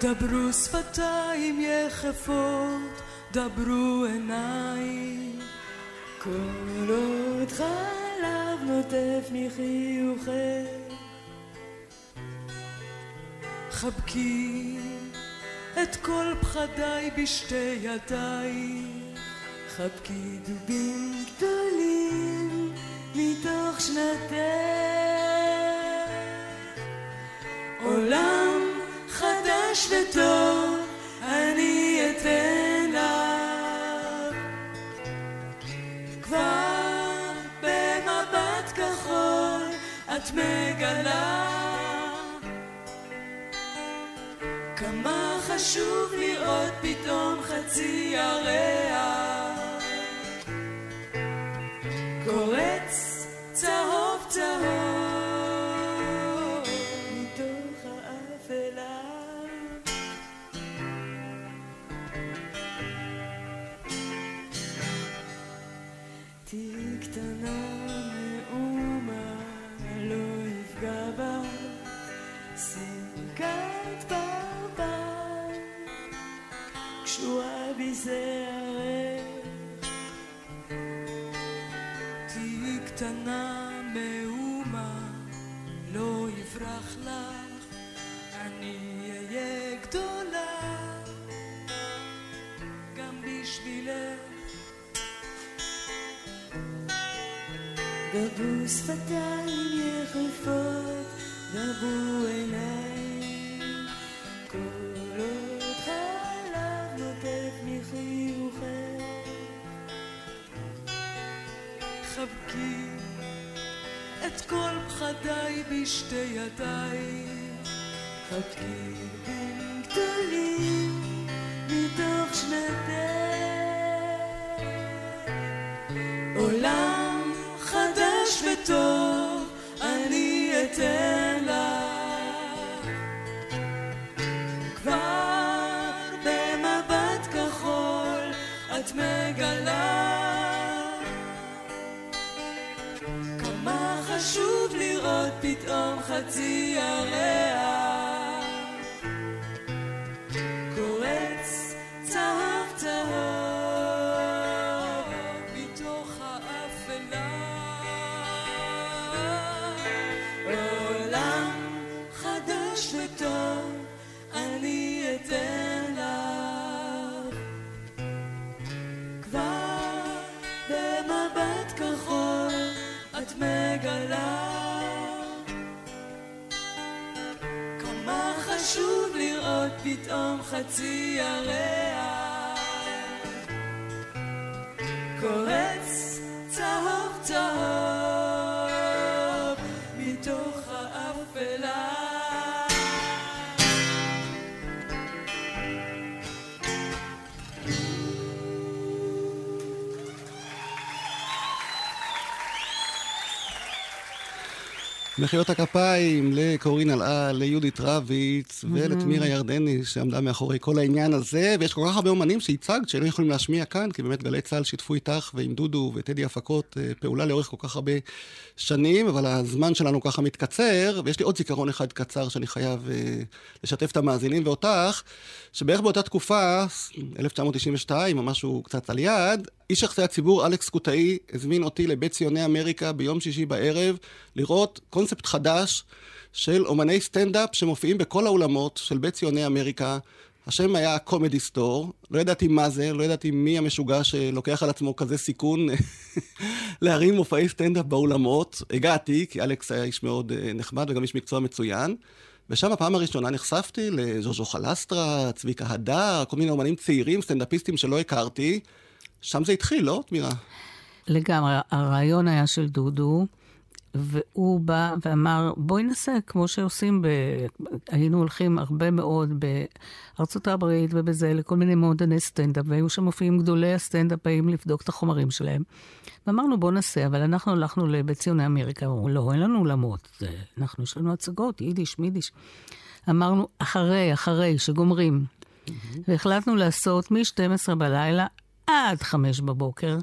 דברו שפתיים יחפות, דברו עיניים, כל עוד חלב נוטף מחיוכך. חבקי את כל פחדיי בשתי ידייך, חבקי דובים גדולים מתוך שנתך. עולם חדש וטוב אני אתן לך. כבר במבט כחול את מגלה כמה חשוב לראות פתאום חצי ירח דברו שפתיים יחפות, דברו עיניים, כל עוד חלב נוטף מחיוכך. חבקי את כל פחדיי בשתי ידייך, חבקי בין גדולים מתוך שנתך. עולם חצי ירח פתאום חצי ירח מחיאות הכפיים לקורין אלעל, ליהודית רביץ ולתמירה ירדני שעמדה מאחורי כל העניין הזה, ויש כל כך הרבה אומנים שהצגת שלא יכולים להשמיע כאן, כי באמת גלי צה"ל שיתפו איתך ועם דודו וטדי הפקות אה, פעולה לאורך כל כך הרבה שנים, אבל הזמן שלנו ככה מתקצר, ויש לי עוד זיכרון אחד קצר שאני חייב אה, לשתף את המאזינים ואותך, שבערך באותה תקופה, 1992 או משהו קצת על יד, איש יחסי הציבור אלכס קוטאי הזמין אותי לבית ציוני אמריקה ביום שישי בערב לראות קונספט חדש של אומני סטנדאפ שמופיעים בכל האולמות של בית ציוני אמריקה. השם היה Comedy Store, לא ידעתי מה זה, לא ידעתי מי המשוגע שלוקח על עצמו כזה סיכון להרים מופעי סטנדאפ באולמות. הגעתי, כי אלכס היה איש מאוד אה, נחמד וגם איש מקצוע מצוין. ושם הפעם הראשונה נחשפתי לז'וז'ו חלסטרה, צביקה הדר, כל מיני אומנים צעירים, סטנדאפיסטים שלא הכרתי. שם זה התחיל, לא, טמירה? לגמרי. הרעיון היה של דודו, והוא בא ואמר, בואי נעשה כמו שעושים, ב... היינו הולכים הרבה מאוד בארצות הברית ובזה, לכל מיני מועדוני סטנדאפ, והיו שם מופיעים גדולי הסטנדאפ באים לבדוק את החומרים שלהם. ואמרנו, בוא נעשה, אבל אנחנו הלכנו לבית ציוני אמריקה, אמרו, לא, אין לנו אולמות. אנחנו, יש לנו הצגות, יידיש, מידיש. אמרנו, אחרי, אחרי, שגומרים. והחלטנו לעשות מ-12 בלילה עד 5 בבוקר.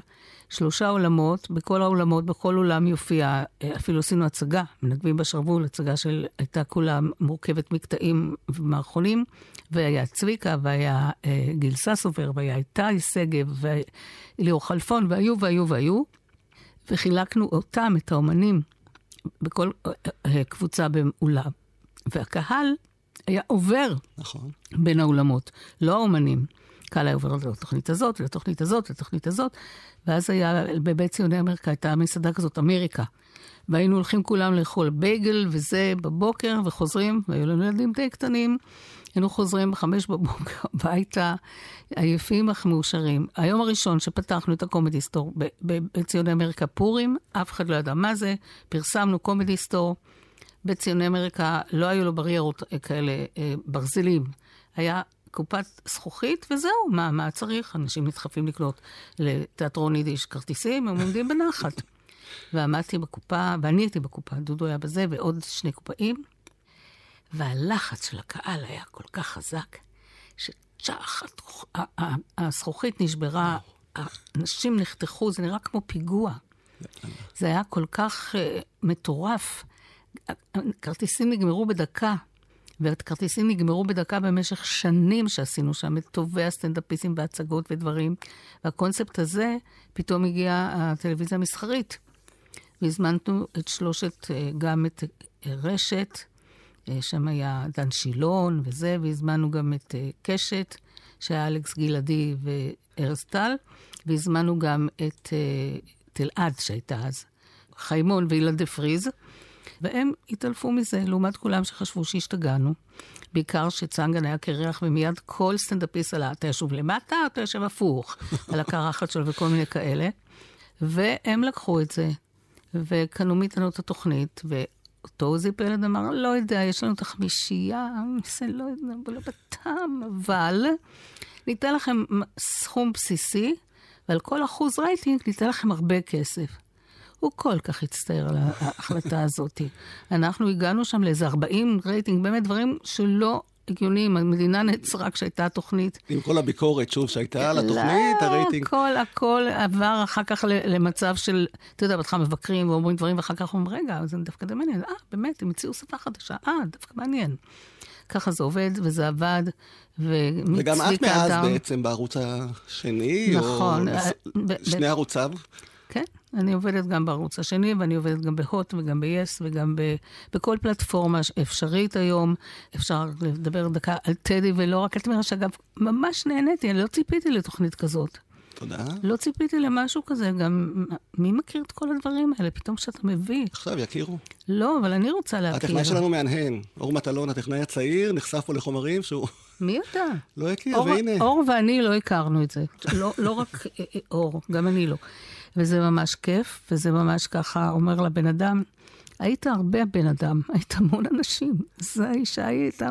שלושה עולמות, בכל העולמות, בכל עולם יופיע, אה, אפילו עשינו הצגה, מנגבים בשרוול, הצגה של, הייתה כולה מורכבת מקטעים ומערכונים, והיה צביקה, והיה אה, גיל ססובר, והיה איתי שגב, וליאור חלפון, והיו והיו והיו, וחילקנו אותם, את האומנים, בכל אה, אה, קבוצה באולם. והקהל היה עובר נכון. בין האולמות, לא האומנים. קהל היה עובר לתוכנית הזאת, לתוכנית הזאת, לתוכנית הזאת, ואז היה, בבית ציוני אמריקה הייתה מסעדה כזאת, אמריקה. והיינו הולכים כולם לאכול בייגל וזה בבוקר, וחוזרים, והיו לנו ילדים די קטנים. היינו חוזרים בחמש בבוקר הביתה, עייפים אך מאושרים. היום הראשון שפתחנו את הקומדי סטור בציוני אמריקה פורים, אף אחד לא ידע מה זה, פרסמנו קומדי סטור. בציוני אמריקה לא היו לו בריירות כאלה אה, ברזלים. היה קופת זכוכית, וזהו, מה, מה צריך? אנשים נדחפים לקנות לתיאטרון יידיש כרטיסים, הם עומדים בנחת. ועמדתי בקופה, ואני הייתי בקופה, דודו היה בזה, ועוד שני קופאים, והלחץ של הקהל היה כל כך חזק, שצ'ח, הזכוכית נשברה, אנשים נחתכו, זה נראה כמו פיגוע. זה היה כל כך uh, מטורף. כרטיסים נגמרו בדקה. והכרטיסים נגמרו בדקה במשך שנים שעשינו שם, את טובי הסטנדאפיסטים והצגות ודברים. והקונספט הזה, פתאום הגיעה הטלוויזיה המסחרית. והזמננו את שלושת, אה, גם את אה, רשת, אה, שם היה דן שילון וזה, והזמנו גם את קשת, שהיה אלכס גלעדי וארז טל, והזמנו גם את תלעד שהייתה אז, חיימון ואילן דה פריז. והם התעלפו מזה, לעומת כולם שחשבו שהשתגענו. בעיקר שצנגן היה קרח, ומיד כל סטנדאפיסט עלה, אתה ישוב למטה, אתה יושב הפוך, על הקרחת שלו וכל מיני כאלה. והם לקחו את זה, וקנו מאיתנו את התוכנית, ואותו עוזי פלד אמר, לא יודע, יש לנו את החמישייה, זה לא יודע, לא בטעם, אבל ניתן לכם סכום בסיסי, ועל כל אחוז רייטינג ניתן לכם הרבה כסף. הוא כל כך הצטער על ההחלטה הזאת. אנחנו הגענו שם לאיזה 40 רייטינג, באמת דברים שלא הגיוניים. המדינה נעצרה כשהייתה תוכנית. עם כל הביקורת, שוב, שהייתה על התוכנית, לא, הרייטינג... הכל, הכל עבר אחר כך למצב של, אתה יודע, בהתחלה מבקרים ואומרים דברים, ואחר כך אומרים, רגע, זה דווקא די מעניין. אה, באמת, הם הציעו שפה חדשה. אה, דווקא מעניין. ככה זה עובד, וזה עבד, וגם את מאז בעצם בערוץ השני, נכון. או שני ערוציו. אני עובדת גם בערוץ השני, ואני עובדת גם בהוט וגם ב-yes וגם ב- בכל פלטפורמה אפשרית היום. אפשר לדבר דקה על טדי ולא רק על תמירה, שאגב, ממש נהניתי, אני לא ציפיתי לתוכנית כזאת. תודה. לא ציפיתי למשהו כזה, גם מי מכיר את כל הדברים האלה? פתאום כשאתה מביא. עכשיו יכירו. לא, אבל אני רוצה להכיר. הטכנאי שלנו מהנהן. אור מטלון, הטכנאי הצעיר, נחשף פה לחומרים שהוא... מי אתה? לא הכיר, אור, והנה. אור ואני לא הכרנו את זה. לא, לא רק אה, אה, אור, גם אני לא. וזה ממש כיף, וזה ממש ככה אומר לבן אדם, היית הרבה בן אדם, היית המון אנשים. זו האישה הייתה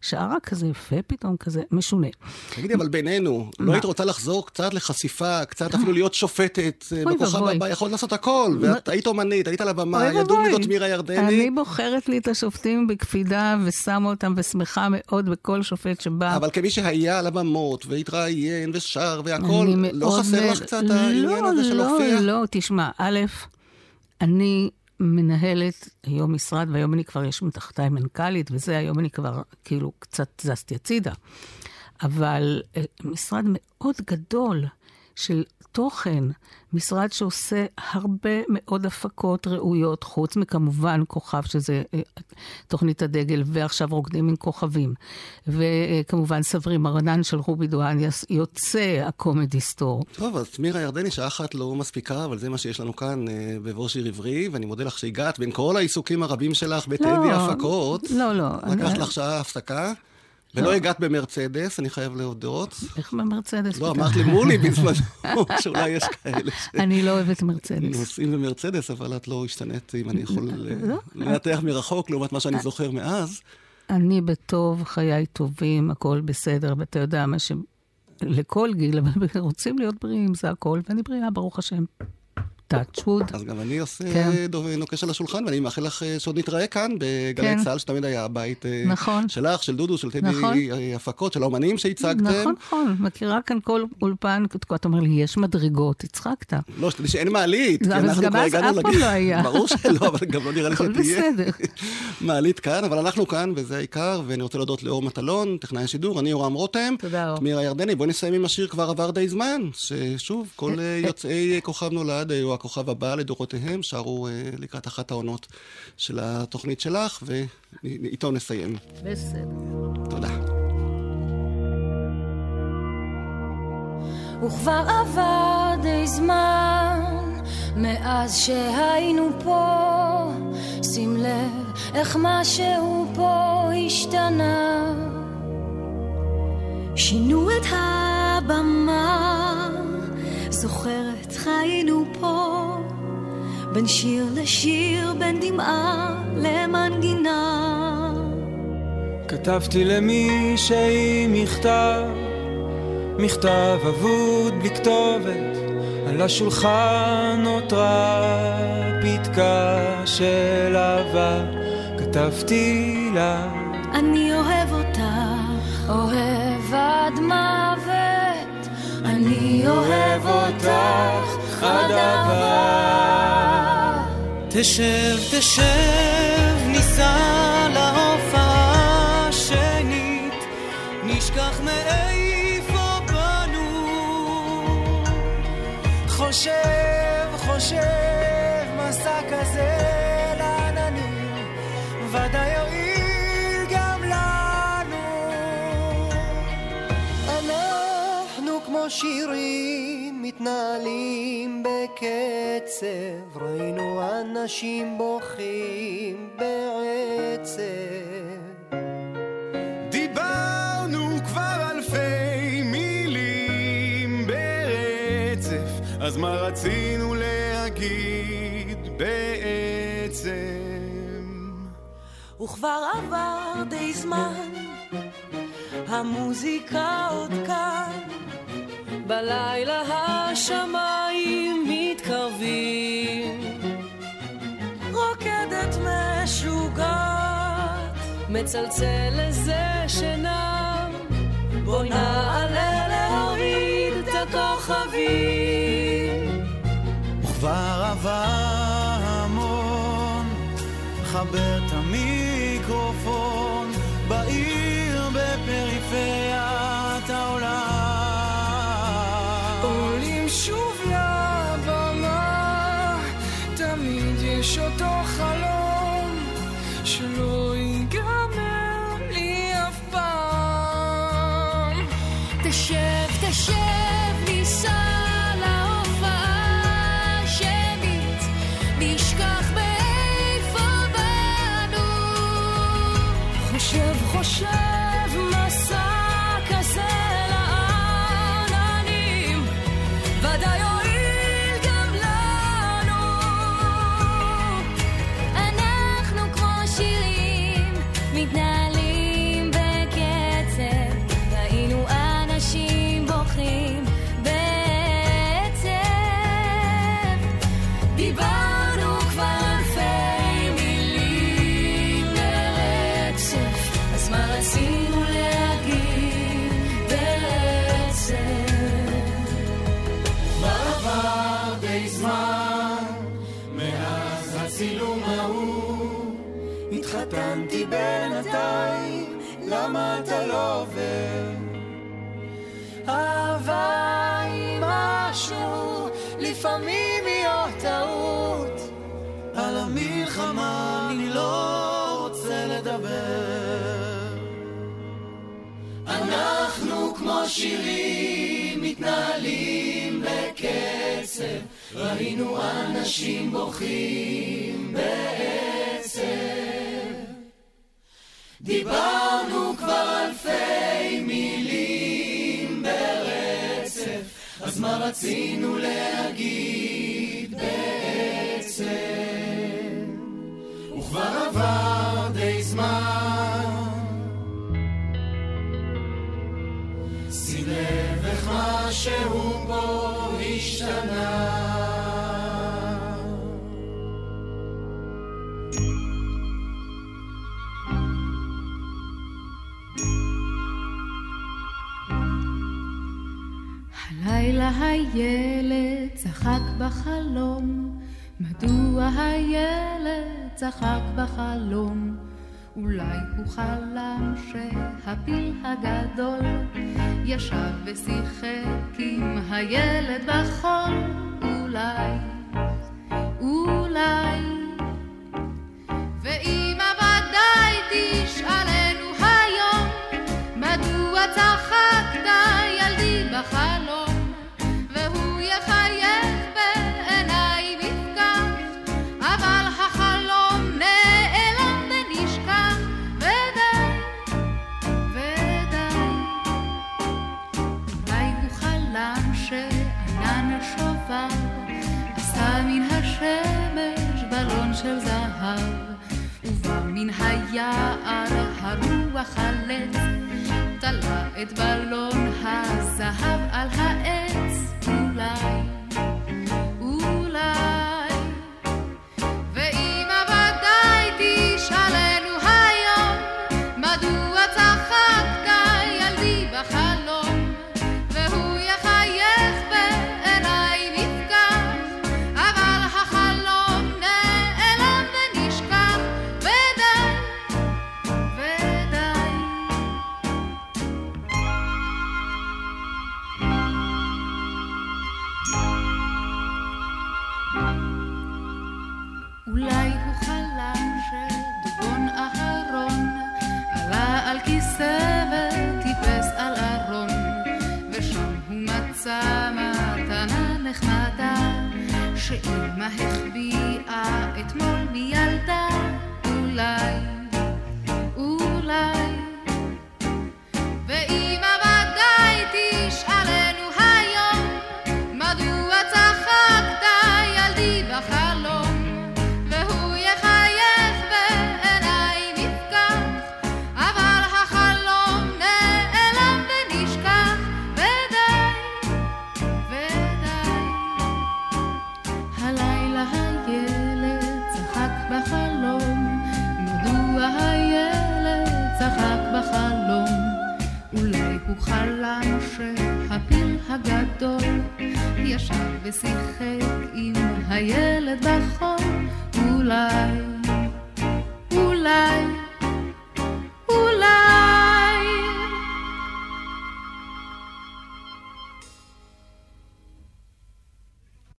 שערה כזה יפה פתאום, כזה משונה. תגידי, אבל בינינו, לא היית רוצה לחזור קצת לחשיפה, קצת אפילו להיות שופטת אה, בכוכב הבא, יכולת לעשות הכל, ואת היית אומנית, היית על הבמה, ידעו מי זאת מירה ירדני. אני בוחרת לי את השופטים בקפידה ושמה אותם ושמחה מאוד בכל שופט שבא. אבל כמי שהיה על הבמות והתראיין ושר והכל, לא חסר לך קצת העניין הזה של להופיע? לא, לא, תשמע, א', אני... מנהלת היום משרד, והיום אני כבר, יש מתחתיי מנכ"לית, וזה, היום אני כבר כאילו קצת זזתי הצידה. אבל אה, משרד מאוד גדול של תוכן, משרד שעושה הרבה מאוד הפקות ראויות, חוץ מכמובן כוכב, שזה אה, תוכנית הדגל, ועכשיו רוקדים עם כוכבים. וכמובן סברי מרנן של רובי דואניאס, יוצא הקומדי סטור. טוב, אז מירה ירדני, שעה אחת לא מספיקה, אבל זה מה שיש לנו כאן אה, בבור שיר עברי, ואני מודה לך שהגעת בין כל העיסוקים הרבים שלך בטדי לא, הפקות. לא, לא. לקחת לך שעה הפסקה. ולא הגעת במרצדס, אני חייב להודות. איך במרצדס? לא? אמרת לי מולי בזמנו, שאולי יש כאלה אני לא אוהבת מרצדס. שנוסעים במרצדס, אבל את לא השתנית, אם אני יכול אה, לא. לנתח מרחוק, לעומת מה שאני זוכר מאז. אני בטוב, חיי טובים, הכל בסדר, ואתה יודע מה ש... לכל גיל, אבל רוצים להיות בריאים, זה הכל, ואני בריאה, ברוך השם. Touch wood. אז גם אני עושה כן. דוב- נוקש על השולחן, ואני מאחל לך אה, שעוד נתראה כאן בגלי כן. צה"ל, שתמיד היה הבית אה, נכון. שלך, של דודו, של טדי, נכון. אה, הפקות, של האומנים שהצגתם. נכון, נכון, מכירה כאן כל אולפן, אתה אומר לי, יש מדרגות, הצחקת. לא, שתדעי שאין מעלית, כי אבל אנחנו גם כבר הגענו אף פעם. לא היה. ברור שלא, אבל גם לא נראה לי שתהיה. מעלית כאן, אבל אנחנו כאן, וזה העיקר, ואני רוצה להודות לאור מטלון, טכנאי השידור, אני יורם רותם. תודה, אור. מירה ירדני, בואי נסיים עם השיר כבר עבר די זמן, ששוב, כל יוצאי כוכב נולד היו הכוכב הבא לדורותיהם, שרו אה, לקראת אחת העונות של התוכנית שלך, ואיתו נסיים. בסדר. תודה. וכבר עבר די זמן מאז שהיינו פה שים לב איך משהו פה השתנה שינו את הבמה זוכרת חיינו פה. בין שיר לשיר בין דמעה למנגינה. כתבתי למישהי מכתב, מכתב אבוד בלי כתובת, על השולחן נותרה פתקה של אהבה, כתבתי לה, אני אוהב אותה, אוהב עד. אני אוהב אותך אהבה. תשב, תשב, ניסע להופעה שנית, נשכח מאיפה באנו. חושב, חושב, אנחנו כמו שירים מתנהלים בקצב, ראינו אנשים בוכים בעצב. דיברנו כבר אלפי מילים ברצף, אז מה רצינו להגיד בעצם? וכבר עבר די זמן, המוזיקה עוד כאן, בלילה השמיים מתקרבים, רוקדת משוגעת, מצלצל לזה שנם, בואי נעלה להוריד את הכוכבים. וכבר עבר המון, חבר את המיקרופון בעיר בפריפריית יש אותו חלום, שלא ייגמר לי אף פעם. תשב, תשב, לפעמים היא עוד טעות. על המלחמה אני לא רוצה לדבר. אנחנו כמו שירים מתנהלים בקצב. ראינו אנשים בוכים בעצב דיברנו כבר אלפי מילים ברצף, אז מה רצינו להגיד בעצם? וכבר עבר די זמן. שים לב איך משהו פה השתנה. הילד צחק בחלום? מדוע הילד צחק בחלום? אולי הוא חלם שהפיל הגדול ישב ושיחק עם הילד בחול, אולי, אולי מן היער הרוח הלט, תלה את בלון הזהב על העץ.